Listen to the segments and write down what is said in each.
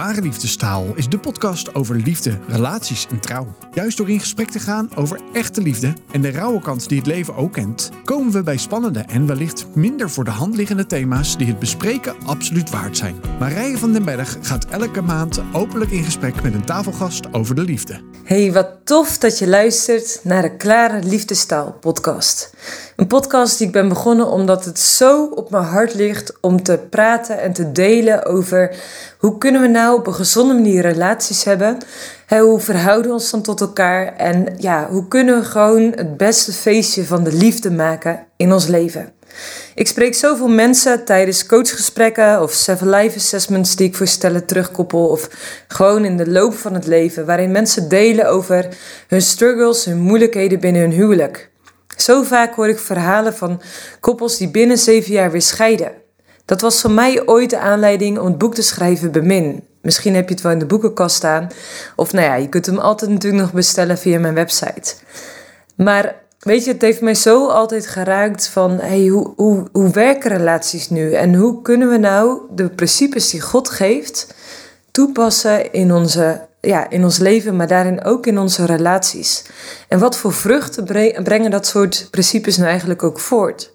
Ware Liefdestaal is de podcast over liefde, relaties en trouw. Juist door in gesprek te gaan over echte liefde en de rauwe kant die het leven ook kent, komen we bij spannende en wellicht minder voor de hand liggende thema's die het bespreken absoluut waard zijn. Marije van den Berg gaat elke maand openlijk in gesprek met een tafelgast over de liefde. Hey, wat tof dat je luistert naar de Klare Liefdestaal podcast. Een podcast die ik ben begonnen omdat het zo op mijn hart ligt om te praten en te delen over hoe kunnen we nou op een gezonde manier relaties hebben. hoe verhouden we ons dan tot elkaar en ja, hoe kunnen we gewoon het beste feestje van de liefde maken in ons leven. Ik spreek zoveel mensen tijdens coachgesprekken of Seven Life Assessments die ik voor stellen terugkoppel. Of gewoon in de loop van het leven, waarin mensen delen over hun struggles, hun moeilijkheden binnen hun huwelijk. Zo vaak hoor ik verhalen van koppels die binnen zeven jaar weer scheiden. Dat was voor mij ooit de aanleiding om het boek te schrijven Bemin. Misschien heb je het wel in de boekenkast staan. Of nou ja, je kunt hem altijd natuurlijk nog bestellen via mijn website. Maar weet je, het heeft mij zo altijd geraakt van... Hey, hoe, hoe, hoe werken relaties nu? En hoe kunnen we nou de principes die God geeft... toepassen in, onze, ja, in ons leven, maar daarin ook in onze relaties? En wat voor vruchten brengen dat soort principes nou eigenlijk ook voort?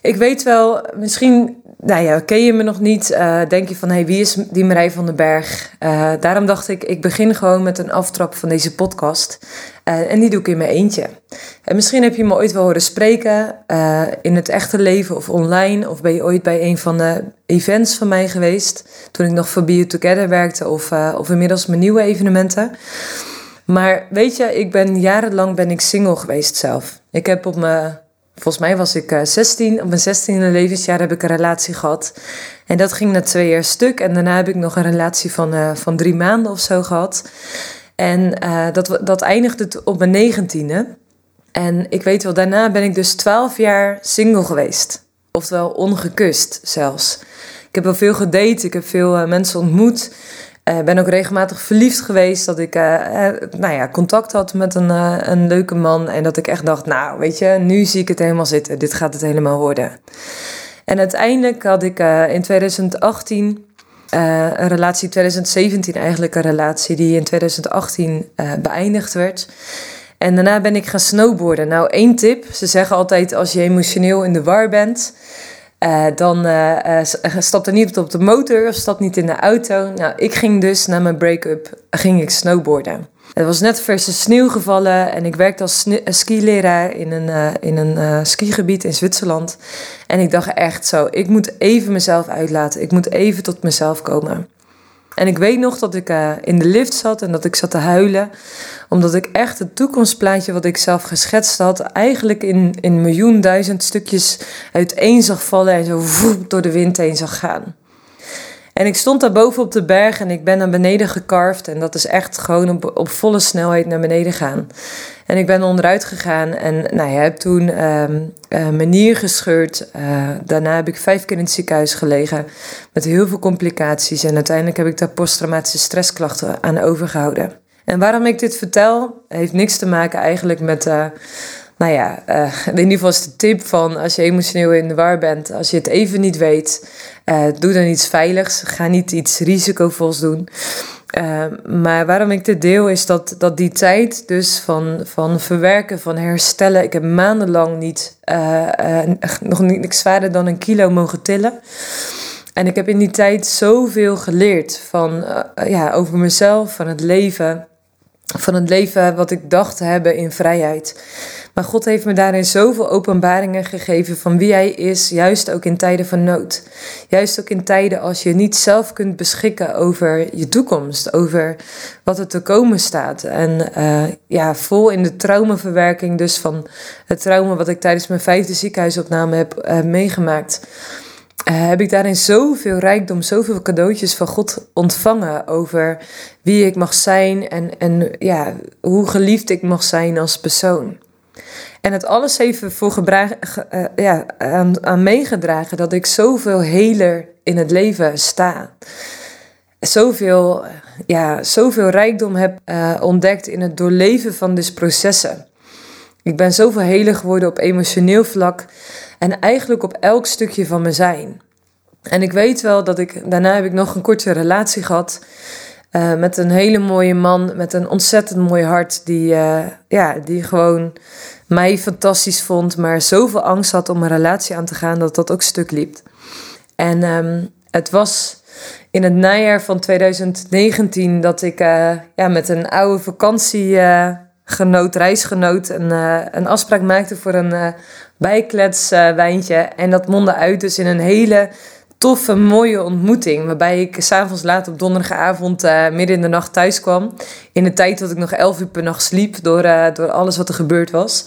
Ik weet wel, misschien nou ja, ken je me nog niet? Uh, denk je van, hey, wie is die Marij van den Berg? Uh, daarom dacht ik, ik begin gewoon met een aftrap van deze podcast. Uh, en die doe ik in mijn eentje. En misschien heb je me ooit wel horen spreken in het echte leven of online. Of ben je ooit bij een van de events van mij geweest. Toen ik nog voor Be Together werkte of, of inmiddels mijn nieuwe evenementen. Maar weet je, ik ben jarenlang ben ik single geweest zelf. Ik heb op mijn Volgens mij was ik 16. Op mijn 16e levensjaar heb ik een relatie gehad. En dat ging na twee jaar stuk. En daarna heb ik nog een relatie van, van drie maanden of zo gehad. En uh, dat, dat eindigde op mijn negentiende. En ik weet wel, daarna ben ik dus 12 jaar single geweest. Oftewel ongekust zelfs. Ik heb wel veel gedate, ik heb veel uh, mensen ontmoet. Uh, ben ook regelmatig verliefd geweest. Dat ik nou ja, contact had met een, een leuke man. En dat ik echt dacht, nou weet je, nu zie ik het helemaal zitten. Dit gaat het helemaal worden. En uiteindelijk had ik in 2018 een relatie, 2017 eigenlijk een relatie die in 2018 beëindigd werd. En daarna ben ik gaan snowboarden. Nou, één tip. Ze zeggen altijd als je emotioneel in de war bent uh, dan stap er niet op de motor of stap niet in de auto. Nou, ik ging dus na mijn break-up ging ik snowboarden. Het was net verse sneeuw gevallen en ik werkte als skileraar in een, in een skigebied in Zwitserland. En ik dacht echt zo, ik moet even mezelf uitlaten. Ik moet even tot mezelf komen. En ik weet nog dat ik uh, in de lift zat en dat ik zat te huilen. Omdat ik echt het toekomstplaatje wat ik zelf geschetst had, eigenlijk in, in miljoen duizend stukjes uiteen zag vallen en zo voep, door de wind heen zag gaan. En ik stond daar boven op de berg en ik ben naar beneden gekarfd. En dat is echt gewoon op, volle snelheid naar beneden gaan. En ik ben onderuit gegaan en nou ja, heb toen um, uh, mijn nier gescheurd. Uh, daarna heb ik vijf keer in het ziekenhuis gelegen met heel veel complicaties. En uiteindelijk heb ik daar posttraumatische stressklachten aan overgehouden. En waarom ik dit vertel, heeft niks te maken eigenlijk met... Uh, nou ja, uh, in ieder geval is de tip van als je emotioneel in de war bent, als je het even niet weet, uh, doe dan iets veiligs. Ga niet iets risicovols doen. Uh, maar waarom ik dit deel is dat, dat die tijd dus van, van verwerken, van herstellen. Ik heb maandenlang niet, nog niks zwaarder dan een kilo mogen tillen. En ik heb in die tijd zoveel geleerd van, ja, over mezelf, van het leven. Van het leven wat ik dacht te hebben in vrijheid. Maar God heeft me daarin zoveel openbaringen gegeven van wie Hij is, juist ook in tijden van nood. Juist ook in tijden als je niet zelf kunt beschikken over je toekomst, over wat er te komen staat. En uh, ja, vol in de traumaverwerking dus van het trauma wat ik tijdens mijn vijfde ziekenhuisopname heb uh, meegemaakt. Uh, heb ik daarin zoveel rijkdom, zoveel cadeautjes van God ontvangen over wie ik mag zijn en, en ja, hoe geliefd ik mag zijn als persoon. En het alles heeft ervoor uh, ja, aan, meegedragen dat ik zoveel heler in het leven sta. Zoveel, ja, zoveel rijkdom heb uh, ontdekt in het doorleven van deze processen. Ik ben zoveel heler geworden op emotioneel vlak en eigenlijk op elk stukje van mijn zijn. En ik weet wel dat ik, daarna heb ik nog een korte relatie gehad. Uh, met een hele mooie man, met een ontzettend mooi hart. Die, uh, ja, die gewoon mij fantastisch vond, maar zoveel angst had om een relatie aan te gaan dat dat ook stuk liep. En um, het was in het najaar van 2019 dat ik uh, ja, met een oude vakantiegenoot, reisgenoot, een, een afspraak maakte voor een bijkletswijntje. en dat mondde uit dus in een hele toffe, mooie ontmoeting. Waarbij ik s'avonds laat op donderdagavond uh, midden in de nacht thuis kwam. In de tijd dat ik nog elf uur per nacht sliep door, uh, door alles wat er gebeurd was.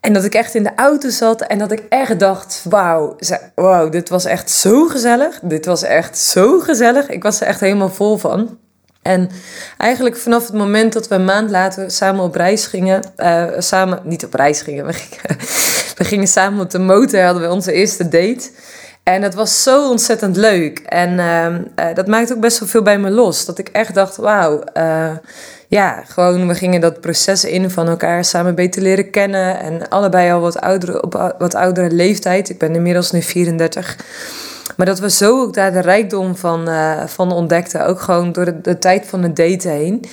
En dat ik echt in de auto zat en dat ik echt dacht: wauw, wow, dit was echt zo gezellig. Dit was echt zo gezellig. Ik was er echt helemaal vol van. En eigenlijk vanaf het moment dat we een maand later samen op reis gingen, uh, samen, niet op reis gingen, we gingen, we gingen samen op de motor, hadden we onze eerste date. En dat was zo ontzettend leuk. En uh, dat maakt ook best wel veel bij me los. Dat ik echt dacht, wauw, uh, ja, gewoon we gingen dat proces in van elkaar samen beter leren kennen. En allebei al wat oudere, op wat oudere leeftijd. Ik ben inmiddels nu 34. Maar dat we zo ook daar de rijkdom van, uh, van ontdekten. Ook gewoon door de, de tijd van het daten heen.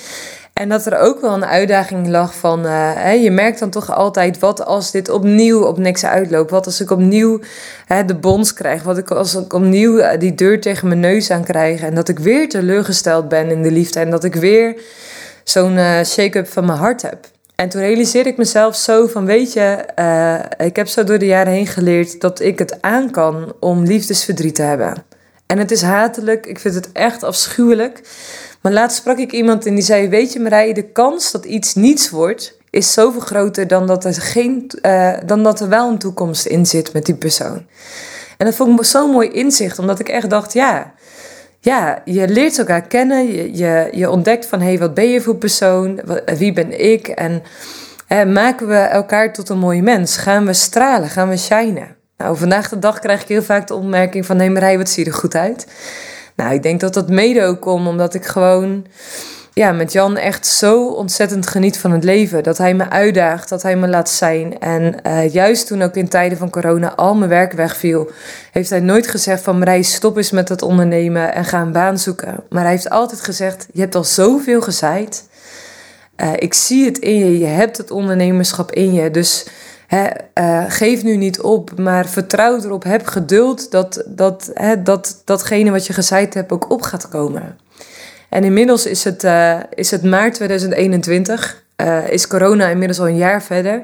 En dat er ook wel een uitdaging lag van, uh, hè, je merkt dan toch altijd, wat als dit opnieuw op niks uitloopt? Wat als ik opnieuw hè, de bons krijg? Wat ik als ik opnieuw uh, die deur tegen mijn neus aan krijg? En dat ik weer teleurgesteld ben in de liefde en dat ik weer zo'n uh, shake-up van mijn hart heb. En toen realiseerde ik mezelf zo van, weet je, ik heb zo door de jaren heen geleerd dat ik het aan kan om liefdesverdriet te hebben. En het is hatelijk, ik vind het echt afschuwelijk. Maar laatst sprak ik iemand en die zei: Weet je, Marije, de kans dat iets niets wordt, is zoveel groter dan dat er, geen, uh, dan dat er wel een toekomst in zit met die persoon. En dat vond ik zo'n mooi inzicht, omdat ik echt dacht: ja, ja je leert elkaar kennen, je, je, je ontdekt van hé, hey, wat ben je voor persoon, wie ben ik? En eh, maken we elkaar tot een mooi mens? Gaan we stralen? Gaan we shinen? Nou, vandaag de dag krijg ik heel vaak de opmerking van... hé Marij, wat zie je er goed uit? Nou, ik denk dat dat mede ook komt omdat ik gewoon ja, met Jan echt zo ontzettend geniet van het leven. Dat hij me uitdaagt, dat hij me laat zijn. En uh, juist toen ook in tijden van corona al mijn werk wegviel, heeft hij nooit gezegd van Marij, stop eens met het ondernemen en ga een baan zoeken. Maar hij heeft altijd gezegd, je hebt al zoveel gezaaid. Uh, ik zie het in je, je hebt het ondernemerschap in je. Dus uh, geef nu niet op, maar vertrouw erop. Heb geduld dat, dat, dat datgene wat je gezaaid hebt ook op gaat komen. En inmiddels is het, uh, is het maart 2021. Uh, is corona inmiddels al een jaar verder.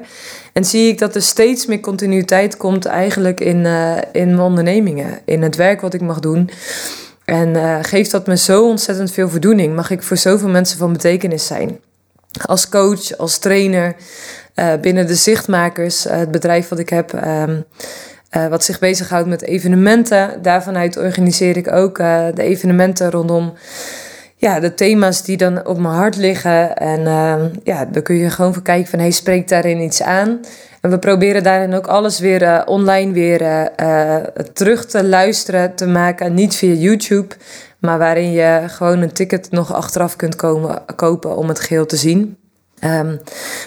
En zie ik dat er steeds meer continuïteit komt eigenlijk in, in mijn ondernemingen. In het werk wat ik mag doen. En geeft dat me zo ontzettend veel voldoening. Mag ik voor zoveel mensen van betekenis zijn. Als coach, als trainer, binnen de Zichtmakers, uh, het bedrijf wat ik heb, um, uh, wat zich bezighoudt met evenementen. Daarvanuit organiseer ik ook de evenementen rondom ja, de thema's die dan op mijn hart liggen. En ehm, ja, dan kun je gewoon voor kijken van, hey, spreekt daarin iets aan? En we proberen daarin ook alles weer online weer terug te luisteren, te maken. Niet via YouTube, maar waarin je gewoon een ticket nog achteraf kunt komen, kopen om het geheel te zien. Um,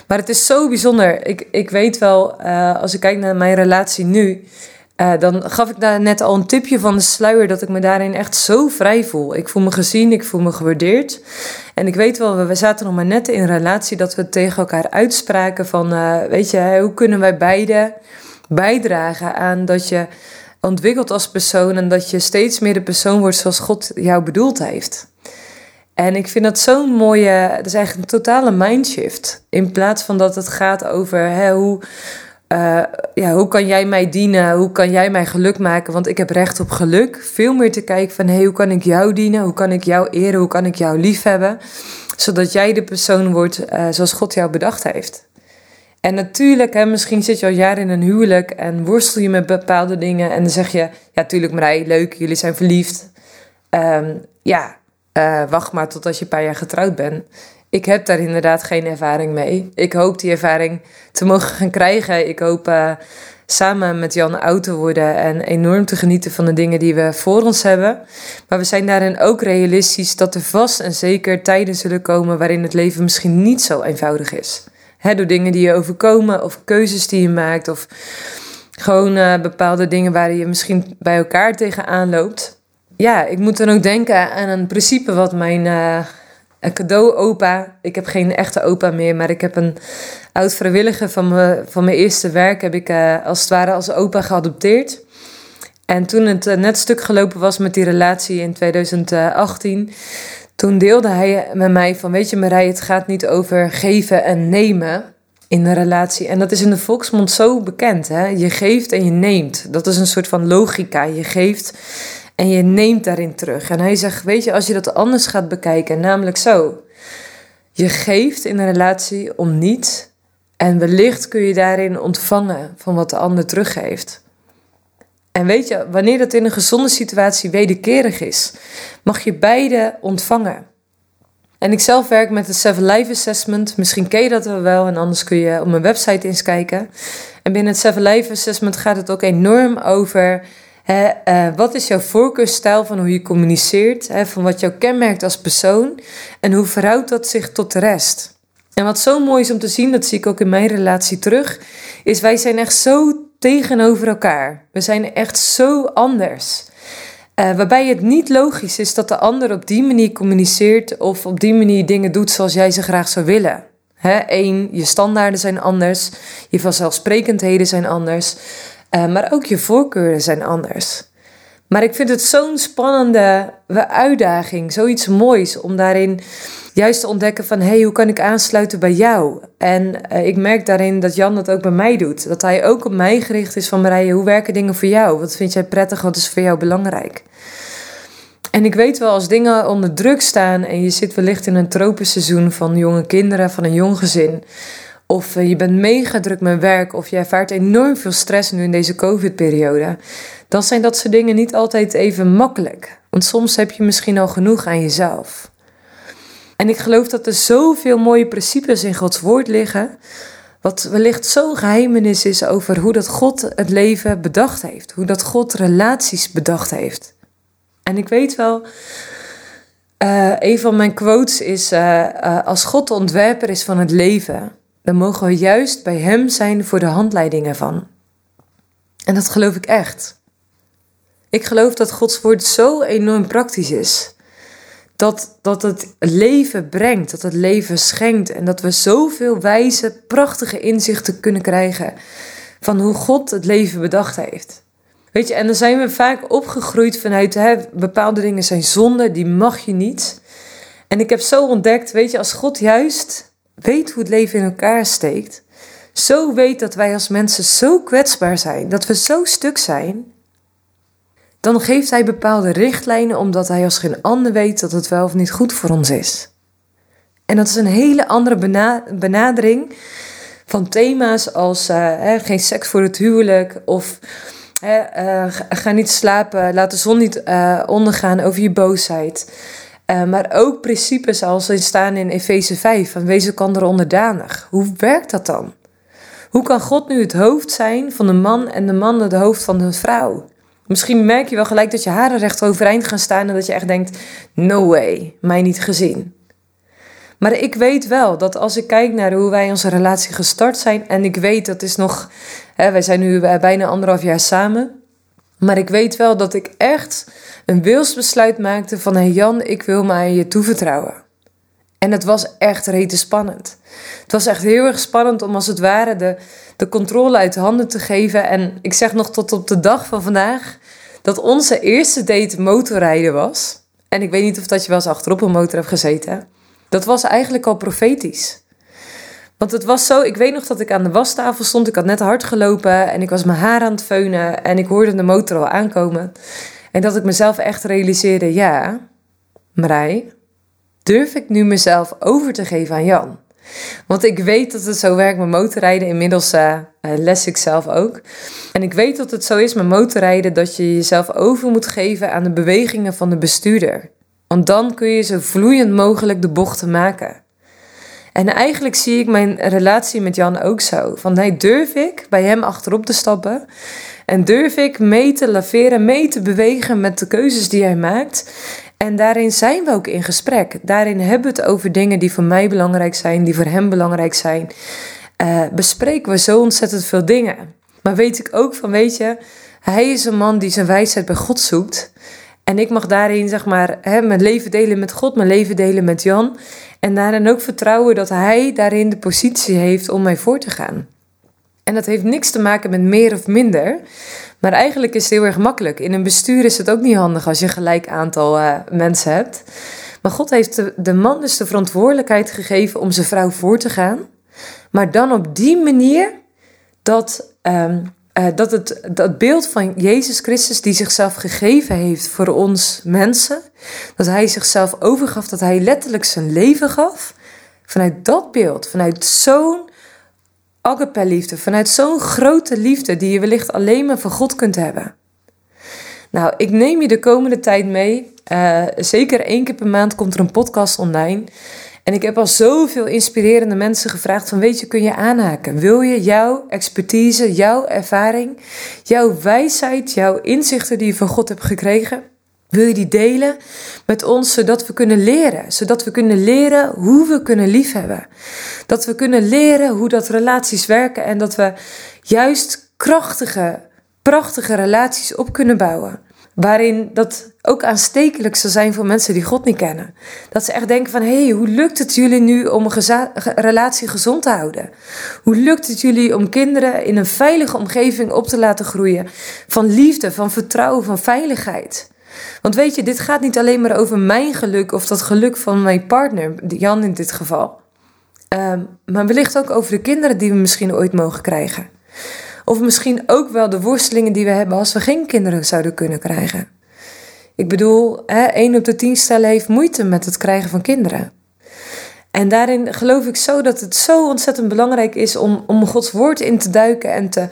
maar het is zo bijzonder. Ik, ik weet wel, uh, als ik kijk naar mijn relatie nu, uh, dan gaf ik daar net al een tipje van de sluier dat ik me daarin echt zo vrij voel. Ik voel me gezien, ik voel me gewaardeerd. En ik weet wel, we zaten nog maar net in een relatie dat we tegen elkaar uitspraken van, uh, weet je, hoe kunnen wij beide bijdragen aan dat je ontwikkelt als persoon en dat je steeds meer de persoon wordt zoals God jou bedoeld heeft. En ik vind dat zo'n mooie, dat is eigenlijk een totale mindshift. In plaats van dat het gaat over hè, hoe, uh, ja, hoe kan jij mij dienen, hoe kan jij mij geluk maken, want ik heb recht op geluk. Veel meer te kijken van hey, hoe kan ik jou dienen, hoe kan ik jou eren, hoe kan ik jou liefhebben. Zodat jij de persoon wordt uh, zoals God jou bedacht heeft. En natuurlijk, hè, misschien zit je al jaren in een huwelijk en worstel je met bepaalde dingen. En dan zeg je, ja tuurlijk Marij, leuk, jullie zijn verliefd. Um, ja, uh, wacht maar totdat je een paar jaar getrouwd bent. Ik heb daar inderdaad geen ervaring mee. Ik hoop die ervaring te mogen gaan krijgen. Ik hoop uh, samen met Jan oud te worden en enorm te genieten van de dingen die we voor ons hebben. Maar we zijn daarin ook realistisch dat er vast en zeker tijden zullen komen waarin het leven misschien niet zo eenvoudig is. Door dingen die je overkomen of keuzes die je maakt of Gewoon uh, bepaalde dingen waar je misschien bij elkaar tegenaan loopt. Ja, ik moet dan ook denken aan een principe wat mijn uh, cadeau-opa... Ik heb geen echte opa meer, maar ik heb een oud vrijwilliger van, van mijn eerste werk... heb ik uh, als het ware als opa geadopteerd. En toen het net stuk gelopen was met die relatie in 2018... Toen deelde hij met mij van, weet je Marij, het gaat niet over geven en nemen in een relatie. En dat is in de volksmond zo bekend. Hè? Je geeft en je neemt. Dat is een soort van logica. Je geeft en je neemt daarin terug. En hij zegt, weet je, als je dat anders gaat bekijken, namelijk zo. Je geeft in een relatie om niet. En wellicht kun je daarin ontvangen van wat de ander teruggeeft. En weet je, wanneer dat in een gezonde situatie wederkerig is, mag je beide ontvangen. En ik zelf werk met het Seven Life Assessment. Misschien ken je dat wel en anders kun je op mijn website eens kijken. En binnen het Seven Life Assessment gaat het ook enorm over... Uh, wat is jouw voorkeursstijl van hoe je communiceert? Van wat jou kenmerkt als persoon? En hoe verhoudt dat zich tot de rest? En wat zo mooi is om te zien, dat zie ik ook in mijn relatie terug... is wij zijn echt zo tegenover elkaar. We zijn echt zo anders. Uh, waarbij het niet logisch is dat de ander op die manier communiceert of op die manier dingen doet zoals jij ze graag zou willen. Eén, je standaarden zijn anders, je vanzelfsprekendheden zijn anders, uh, maar ook je voorkeuren zijn anders. Maar ik vind het zo'n spannende uitdaging, zoiets moois om daarin juist te ontdekken van hé, hey, hoe kan ik aansluiten bij jou? En uh, ik merk daarin dat Jan dat ook bij mij doet. Dat hij ook op mij gericht is van Marije, hoe werken dingen voor jou? Wat vind jij prettig? Wat is voor jou belangrijk? En ik weet wel, als dingen onder druk staan en je zit wellicht in een tropisch seizoen van jonge kinderen, van een jong gezin, of uh, je bent mega druk met werk, of je ervaart enorm veel stress nu in deze COVID-periode, dan zijn dat soort dingen niet altijd even makkelijk. Want soms heb je misschien al genoeg aan jezelf. En ik geloof dat er zoveel mooie principes in Gods woord liggen. Wat wellicht zo'n geheimenis is over hoe dat God het leven bedacht heeft. Hoe dat God relaties bedacht heeft. En ik weet wel, uh, een van mijn quotes is: uh, Als God de ontwerper is van het leven, dan mogen we juist bij Hem zijn voor de handleiding ervan. En dat geloof ik echt. Ik geloof dat Gods woord zo enorm praktisch is dat, dat het leven brengt, dat het leven schenkt en dat we zoveel wijze, prachtige inzichten kunnen krijgen van hoe God het leven bedacht heeft. Weet je, en dan zijn we vaak opgegroeid vanuit hè, bepaalde dingen zijn zonde, die mag je niet. En ik heb zo ontdekt, weet je, als God juist weet hoe het leven in elkaar steekt, zo weet dat wij als mensen zo kwetsbaar zijn, dat we zo stuk zijn, dan geeft hij bepaalde richtlijnen omdat hij als geen ander weet dat het wel of niet goed voor ons is. En dat is een hele andere benadering van thema's als uh, hè, geen seks voor het huwelijk of hè, uh, ga niet slapen, laat de zon niet uh, ondergaan over je boosheid. Maar ook principes als ze staan in Efeze 5 van wees elkaar onderdanig. Hoe werkt dat dan? Hoe kan God nu het hoofd zijn van de man en de man het hoofd van de vrouw? Misschien merk je wel gelijk dat je haren recht overeind gaan staan en dat je echt denkt: no way, mij niet gezien. Maar ik weet wel dat als ik kijk naar hoe wij onze relatie gestart zijn, en ik weet dat is nog, hè, wij zijn nu bijna anderhalf jaar samen, maar ik weet wel dat ik echt een wilsbesluit maakte van: hey Jan, ik wil mij je toevertrouwen. En het was echt rete spannend. Het was echt heel erg spannend om als het ware de, de controle uit de handen te geven. En ik zeg nog tot op de dag van vandaag dat onze eerste date motorrijden was. En ik weet niet of dat je wel eens achterop een motor hebt gezeten. Dat was eigenlijk al profetisch. Want het was zo, ik weet nog dat ik aan de wastafel stond. Ik had net hard gelopen en ik was mijn haar aan het feunen. En ik hoorde de motor al aankomen. En dat ik mezelf echt realiseerde, ja, Marij, durf ik nu mezelf over te geven aan Jan? Want ik weet dat het zo werkt met motorrijden. Inmiddels uh, les ik zelf ook. En ik weet dat het zo is met motorrijden dat je jezelf over moet geven aan de bewegingen van de bestuurder. Want dan kun je zo vloeiend mogelijk de bochten maken. En eigenlijk zie ik mijn relatie met Jan ook zo. Van nee, durf ik bij hem achterop te stappen? En durf ik mee te laveren, mee te bewegen met de keuzes die hij maakt? En daarin zijn we ook in gesprek. Daarin hebben we het over dingen die voor mij belangrijk zijn, die voor hem belangrijk zijn. Uh, bespreken we zo ontzettend veel dingen. Maar weet ik ook van, weet je, hij is een man die zijn wijsheid bij God zoekt. En ik mag daarin, zeg maar, hè, mijn leven delen met God, mijn leven delen met Jan. En daarin ook vertrouwen dat hij daarin de positie heeft om mij voor te gaan. En dat heeft niks te maken met meer of minder. Maar eigenlijk is het heel erg makkelijk. In een bestuur is het ook niet handig als je een gelijk aantal uh, mensen hebt. Maar God heeft de, man dus de verantwoordelijkheid gegeven om zijn vrouw voor te gaan. Maar dan op die manier dat, um, uh, dat het dat beeld van Jezus Christus, die zichzelf gegeven heeft voor ons mensen, dat hij zichzelf overgaf, dat hij letterlijk zijn leven gaf. Vanuit dat beeld, vanuit zo'n agape liefde, vanuit zo'n grote liefde die je wellicht alleen maar van God kunt hebben. Nou, ik neem je de komende tijd mee. Uh, zeker één keer per maand komt er een podcast online. En ik heb al zoveel inspirerende mensen gevraagd van weet je, kun je aanhaken? Wil je jouw expertise, jouw ervaring, jouw wijsheid, jouw inzichten die je van God hebt gekregen, wil je die delen met ons zodat we kunnen leren? Zodat we kunnen leren hoe we kunnen liefhebben. Dat we kunnen leren hoe dat relaties werken en dat we juist krachtige, prachtige relaties op kunnen bouwen. Waarin dat ook aanstekelijk zal zijn voor mensen die God niet kennen. Dat ze echt denken van, hé, hey, hoe lukt het jullie nu om een relatie gezond te houden? Hoe lukt het jullie om kinderen in een veilige omgeving op te laten groeien? Van liefde, van vertrouwen, van veiligheid. Want weet je, dit gaat niet alleen maar over mijn geluk of dat geluk van mijn partner, Jan in dit geval. Um, maar wellicht ook over de kinderen die we misschien ooit mogen krijgen. Of misschien ook wel de worstelingen die we hebben als we geen kinderen zouden kunnen krijgen. Ik bedoel, hè, 1 op de 10 stellen heeft moeite met het krijgen van kinderen. En daarin geloof ik zo dat het zo ontzettend belangrijk is om, om Gods woord in te duiken en te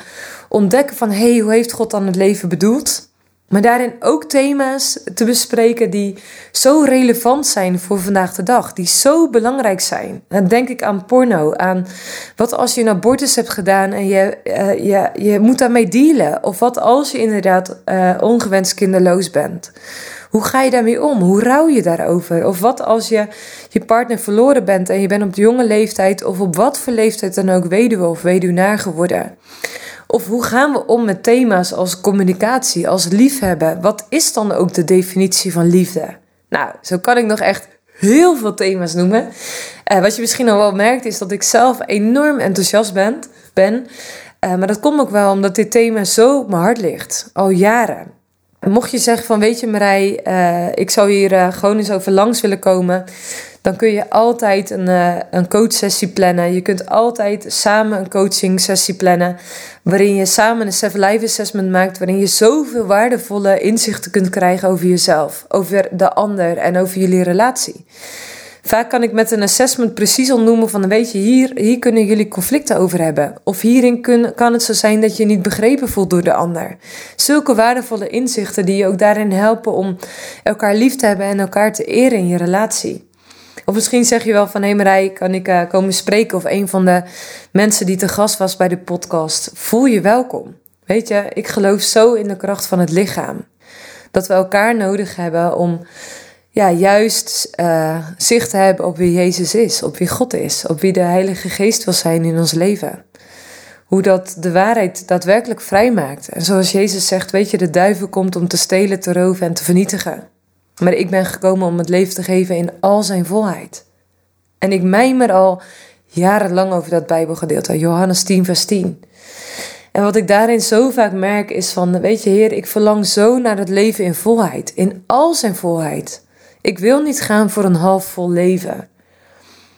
ontdekken van hé, hey, hoe heeft God dan het leven bedoeld? Maar daarin ook thema's te bespreken die zo relevant zijn voor vandaag de dag, die zo belangrijk zijn. Dan denk ik aan porno, aan wat als je een abortus hebt gedaan en je, uh, je, je moet daarmee dealen. Of wat als je inderdaad uh, ongewenst kinderloos bent. Hoe ga je daarmee om? Hoe rouw je daarover? Of wat als je je partner verloren bent en je bent op de jonge leeftijd of op wat voor leeftijd dan ook weduwe of weduwnaar geworden? Of hoe gaan we om met thema's als communicatie, als liefhebben? Wat is dan ook de definitie van liefde? Nou, zo kan ik nog echt heel veel thema's noemen. Uh, wat je misschien al wel merkt is dat ik zelf enorm enthousiast ben. ben. Uh, maar dat komt ook wel omdat dit thema zo op mijn hart ligt. Al jaren. Mocht je zeggen van weet je Marij, uh, ik zou hier gewoon eens over langs willen komen dan kun je altijd een, uh, een coachsessie plannen. Je kunt altijd samen een coaching sessie plannen. Waarin je samen een Seven Life Assessment maakt. Waarin je zoveel waardevolle inzichten kunt krijgen over jezelf, over de ander en over jullie relatie. Vaak kan ik met een assessment precies ontnoemen van, weet je, hier, hier kunnen jullie conflicten over hebben. Of hierin kan het zo zijn dat je niet begrepen voelt door de ander. Zulke waardevolle inzichten die je ook daarin helpen om elkaar lief te hebben en elkaar te eren in je relatie. Of misschien zeg je wel van, hé Marij, kan ik uh, komen spreken? Of een van de mensen die te gast was bij de podcast. Voel je welkom. Weet je, ik geloof zo in de kracht van het lichaam. Dat we elkaar nodig hebben om ja, juist uh, zicht te hebben op wie Jezus is, op wie God is, op wie de Heilige Geest wil zijn in ons leven. Hoe dat de waarheid daadwerkelijk vrijmaakt. En zoals Jezus zegt, weet je, de duivel komt om te stelen, te roven en te vernietigen. Maar ik ben gekomen om het leven te geven in al zijn volheid. En ik mijmer al jarenlang over dat Bijbelgedeelte, Johannes 10, vers 10. En wat ik daarin zo vaak merk is van, weet je Heer, ik verlang zo naar het leven in volheid, in al zijn volheid. Ik wil niet gaan voor een halfvol leven.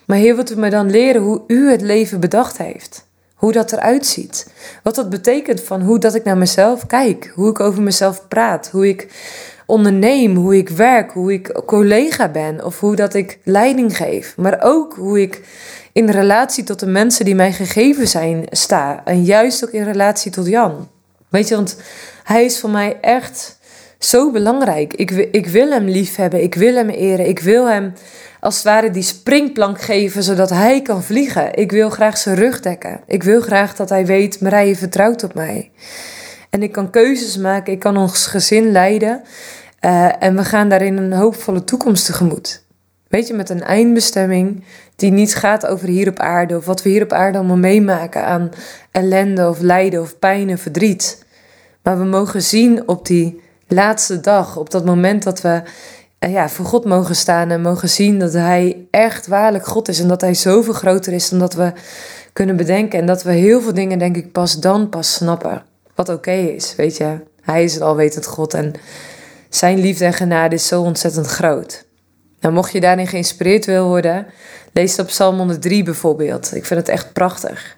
Maar Heer, wilt u mij dan leren hoe u het leven bedacht heeft? Hoe dat eruit ziet. Wat dat betekent van hoe dat ik naar mezelf kijk. Hoe ik over mezelf praat. Hoe ik onderneem, hoe ik werk, hoe ik collega ben of hoe dat ik leiding geef. Maar ook hoe ik in relatie tot de mensen die mij gegeven zijn sta. En juist ook in relatie tot Jan. Weet je, want hij is voor mij echt zo belangrijk. Ik, ik wil hem lief hebben, ik wil hem eren, ik wil hem als het ware die springplank geven zodat hij kan vliegen. Ik wil graag zijn rug dekken. Ik wil graag dat hij weet, Marije vertrouwt op mij. En ik kan keuzes maken, ik kan ons gezin leiden. Uh, en we gaan daarin een hoopvolle toekomst tegemoet. Weet je, met een eindbestemming die niet gaat over hier op aarde of wat we hier op aarde allemaal meemaken aan ellende of lijden of pijn en verdriet. Maar we mogen zien op die laatste dag, op dat moment dat we eh, ja, voor God mogen staan en mogen zien dat Hij echt waarlijk God is en dat Hij zoveel groter is dan dat we kunnen bedenken. En dat we heel veel dingen, denk ik, pas dan pas snappen. Wat oké is, weet je. Hij is een alwetend God en Zijn liefde en genade is zo ontzettend groot. Nou, mocht je daarin geïnspireerd wil worden, lees het op Psalm 103 bijvoorbeeld. Ik vind het echt prachtig.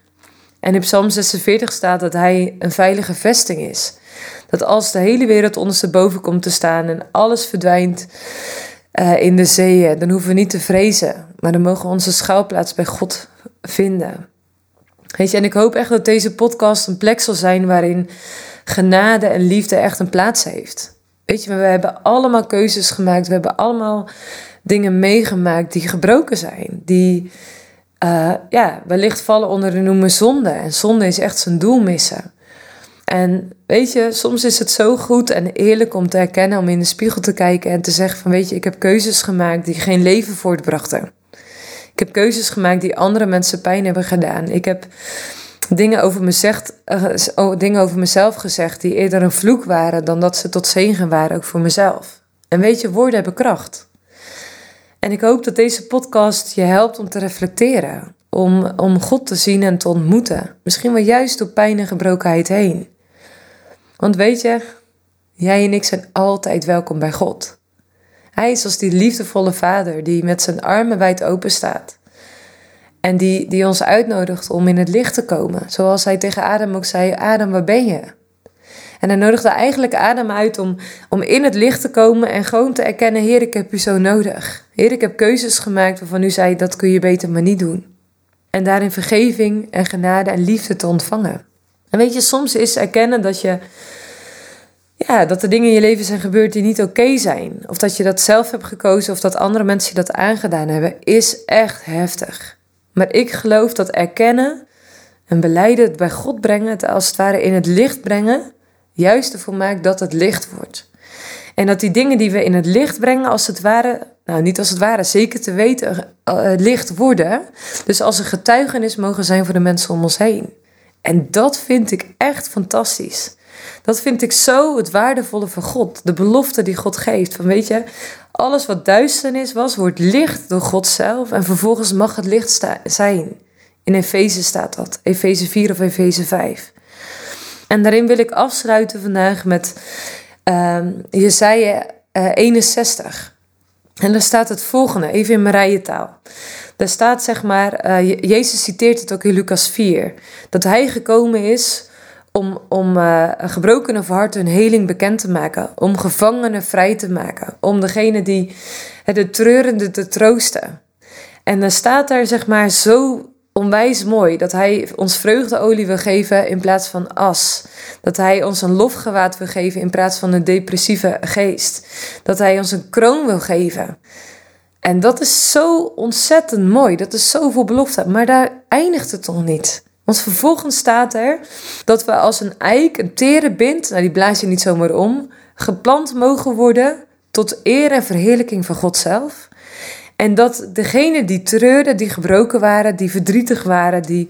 En in Psalm 46 staat dat hij een veilige vesting is. Dat als de hele wereld ondersteboven komt te staan en alles verdwijnt uh, in de zeeën, dan hoeven we niet te vrezen. Maar dan mogen we onze schuilplaats bij God vinden. Weet je, en ik hoop echt dat deze podcast een plek zal zijn waarin genade en liefde echt een plaats heeft. Weet je, we hebben allemaal keuzes gemaakt. We hebben allemaal dingen meegemaakt die gebroken zijn. Die uh, ja, wellicht vallen onder de noemen zonde. En zonde is echt zijn doel missen. En weet je, soms is het zo goed en eerlijk om te herkennen, om in de spiegel te kijken en te zeggen van weet je, ik heb keuzes gemaakt die geen leven voortbrachten. Ik heb keuzes gemaakt die andere mensen pijn hebben gedaan. Ik heb dingen over, me zegt, uh, dingen over mezelf gezegd die eerder een vloek waren dan dat ze tot zegen waren, ook voor mezelf. En weet je, woorden hebben kracht. En ik hoop dat deze podcast je helpt om te reflecteren, om, om God te zien en te ontmoeten. Misschien wel juist door pijn en gebrokenheid heen. Want weet je, jij en ik zijn altijd welkom bij God. Hij is als die liefdevolle vader die met zijn armen wijd open staat. En die, die ons uitnodigt om in het licht te komen. Zoals hij tegen Adam ook zei: Adam, waar ben je? En hij nodigde eigenlijk Adam uit om, om in het licht te komen en gewoon te erkennen: Heer, ik heb u zo nodig. Heer, ik heb keuzes gemaakt waarvan u zei: dat kun je beter maar niet doen. En daarin vergeving en genade en liefde te ontvangen. En weet je, soms is erkennen dat je. Ja, dat er dingen in je leven zijn gebeurd die niet oké zijn. Of dat je dat zelf hebt gekozen of dat andere mensen je dat aangedaan hebben, is echt heftig. Maar ik geloof dat erkennen en beleiden, het bij God brengen, het als het ware in het licht brengen, juist ervoor maakt dat het licht wordt. En dat die dingen die we in het licht brengen, als het ware, nou niet als het ware, zeker te weten, uh, licht worden. Dus als een getuigenis mogen zijn voor de mensen om ons heen. En dat vind ik echt fantastisch. Dat vind ik zo het waardevolle van God. De belofte die God geeft. Van weet je, alles wat duisternis was, wordt licht door God zelf. En vervolgens mag het licht zijn. In Efeze staat dat. Efeze 4 of Efeze 5. En daarin wil ik afsluiten vandaag met uh, Jesaja uh, 61. En daar staat het volgende, even in Marijentaal. Daar staat zeg maar, uh, Jezus citeert het ook in Lucas 4, dat hij gekomen is om, om uh, gebrokenen van hart hun heling bekend te maken, om gevangenen vrij te maken, om degene die de treurende te troosten. En dan staat daar zeg maar zo onwijs mooi dat hij ons vreugdeolie wil geven in plaats van as. Dat hij ons een lofgewaad wil geven in plaats van een depressieve geest. Dat hij ons een kroon wil geven. En dat is zo ontzettend mooi. Dat is zoveel belofte. Maar daar eindigt het nog niet. Want vervolgens staat er dat we als een eik, een tere bind, nou die blaas je niet zomaar om, geplant mogen worden tot eer en verheerlijking van God zelf. En dat degenen die treurden, die gebroken waren, die verdrietig waren, die,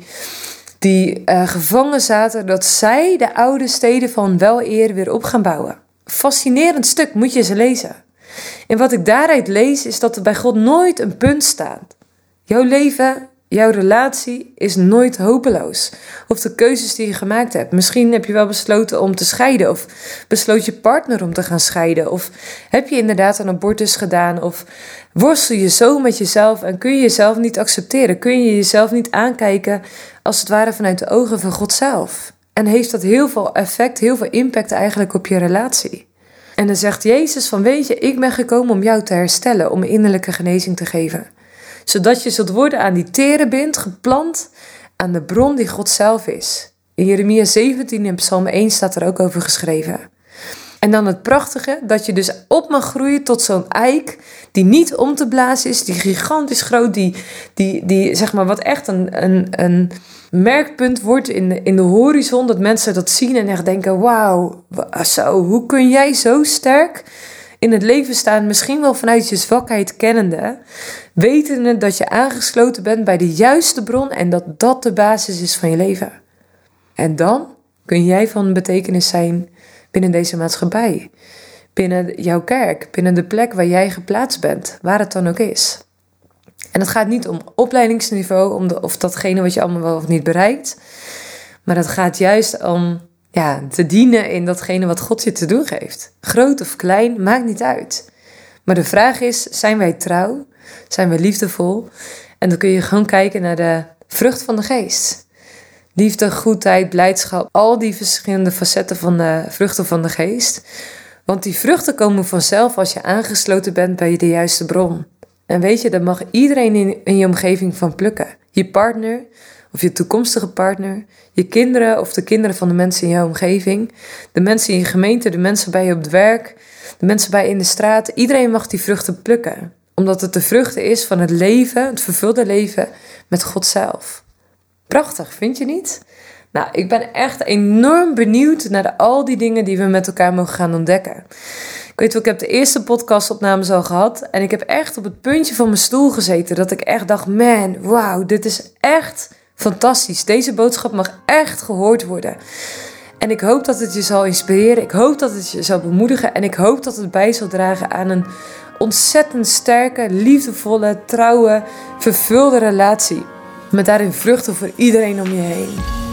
die uh, gevangen zaten, dat zij de oude steden van wel eer weer op gaan bouwen. Fascinerend stuk, moet je ze lezen. En wat ik daaruit lees, is dat er bij God nooit een punt staat. Jouw leven Jouw relatie is nooit hopeloos. Of de keuzes die je gemaakt hebt. Misschien heb je wel besloten om te scheiden. Of besloot je partner om te gaan scheiden. Of heb je inderdaad een abortus gedaan. Of worstel je zo met jezelf en kun je jezelf niet accepteren. Kun je jezelf niet aankijken als het ware vanuit de ogen van God zelf. En heeft dat heel veel effect, heel veel impact eigenlijk op je relatie. En dan zegt Jezus van weet je, ik ben gekomen om jou te herstellen. Om innerlijke genezing te geven zodat je zult worden aan die terebint geplant aan de bron die God zelf is. In Jeremia 17 in Psalm 1 staat er ook over geschreven. En dan het prachtige, dat je dus op mag groeien tot zo'n eik die niet om te blazen is, die gigantisch groot, die, die, die zeg maar wat echt een, een, een merkpunt wordt in de, in de horizon, dat mensen dat zien en echt denken, wauw, zo, hoe kun jij zo sterk in het leven staan, misschien wel vanuit je zwakheid kennende, wetende dat je aangesloten bent bij de juiste bron en dat dat de basis is van je leven. En dan kun jij van betekenis zijn binnen deze maatschappij, binnen jouw kerk, binnen de plek waar jij geplaatst bent, waar het dan ook is. En het gaat niet om opleidingsniveau, of datgene wat je allemaal wel of niet bereikt, maar het gaat juist om ja, te dienen in datgene wat God je te doen geeft. Groot of klein, maakt niet uit. Maar de vraag is, zijn wij trouw? Zijn we liefdevol? En dan kun je gewoon kijken naar de vrucht van de geest. Liefde, goedheid, blijdschap, al die verschillende facetten van de vruchten van de geest. Want die vruchten komen vanzelf als je aangesloten bent bij de juiste bron. En weet je, daar mag iedereen in, in je omgeving van plukken. Je partner, of je toekomstige partner, je kinderen of de kinderen van de mensen in jouw omgeving, de mensen in je gemeente, de mensen bij je op het werk, de mensen bij je in de straat. Iedereen mag die vruchten plukken, omdat het de vruchten is van het leven, het vervulde leven met God zelf. Prachtig, vind je niet? Nou, ik ben echt enorm benieuwd naar al die dingen die we met elkaar mogen gaan ontdekken. Ik weet wel, ik heb de eerste podcastopnames al gehad. En ik heb echt op het puntje van mijn stoel gezeten. Dat ik echt dacht, man, wauw, dit is echt fantastisch. Deze boodschap mag echt gehoord worden. En ik hoop dat het je zal inspireren. Ik hoop dat het je zal bemoedigen. En ik hoop dat het bij zal dragen aan een ontzettend sterke, liefdevolle, trouwe, vervulde relatie. Met daarin vruchten voor iedereen om je heen.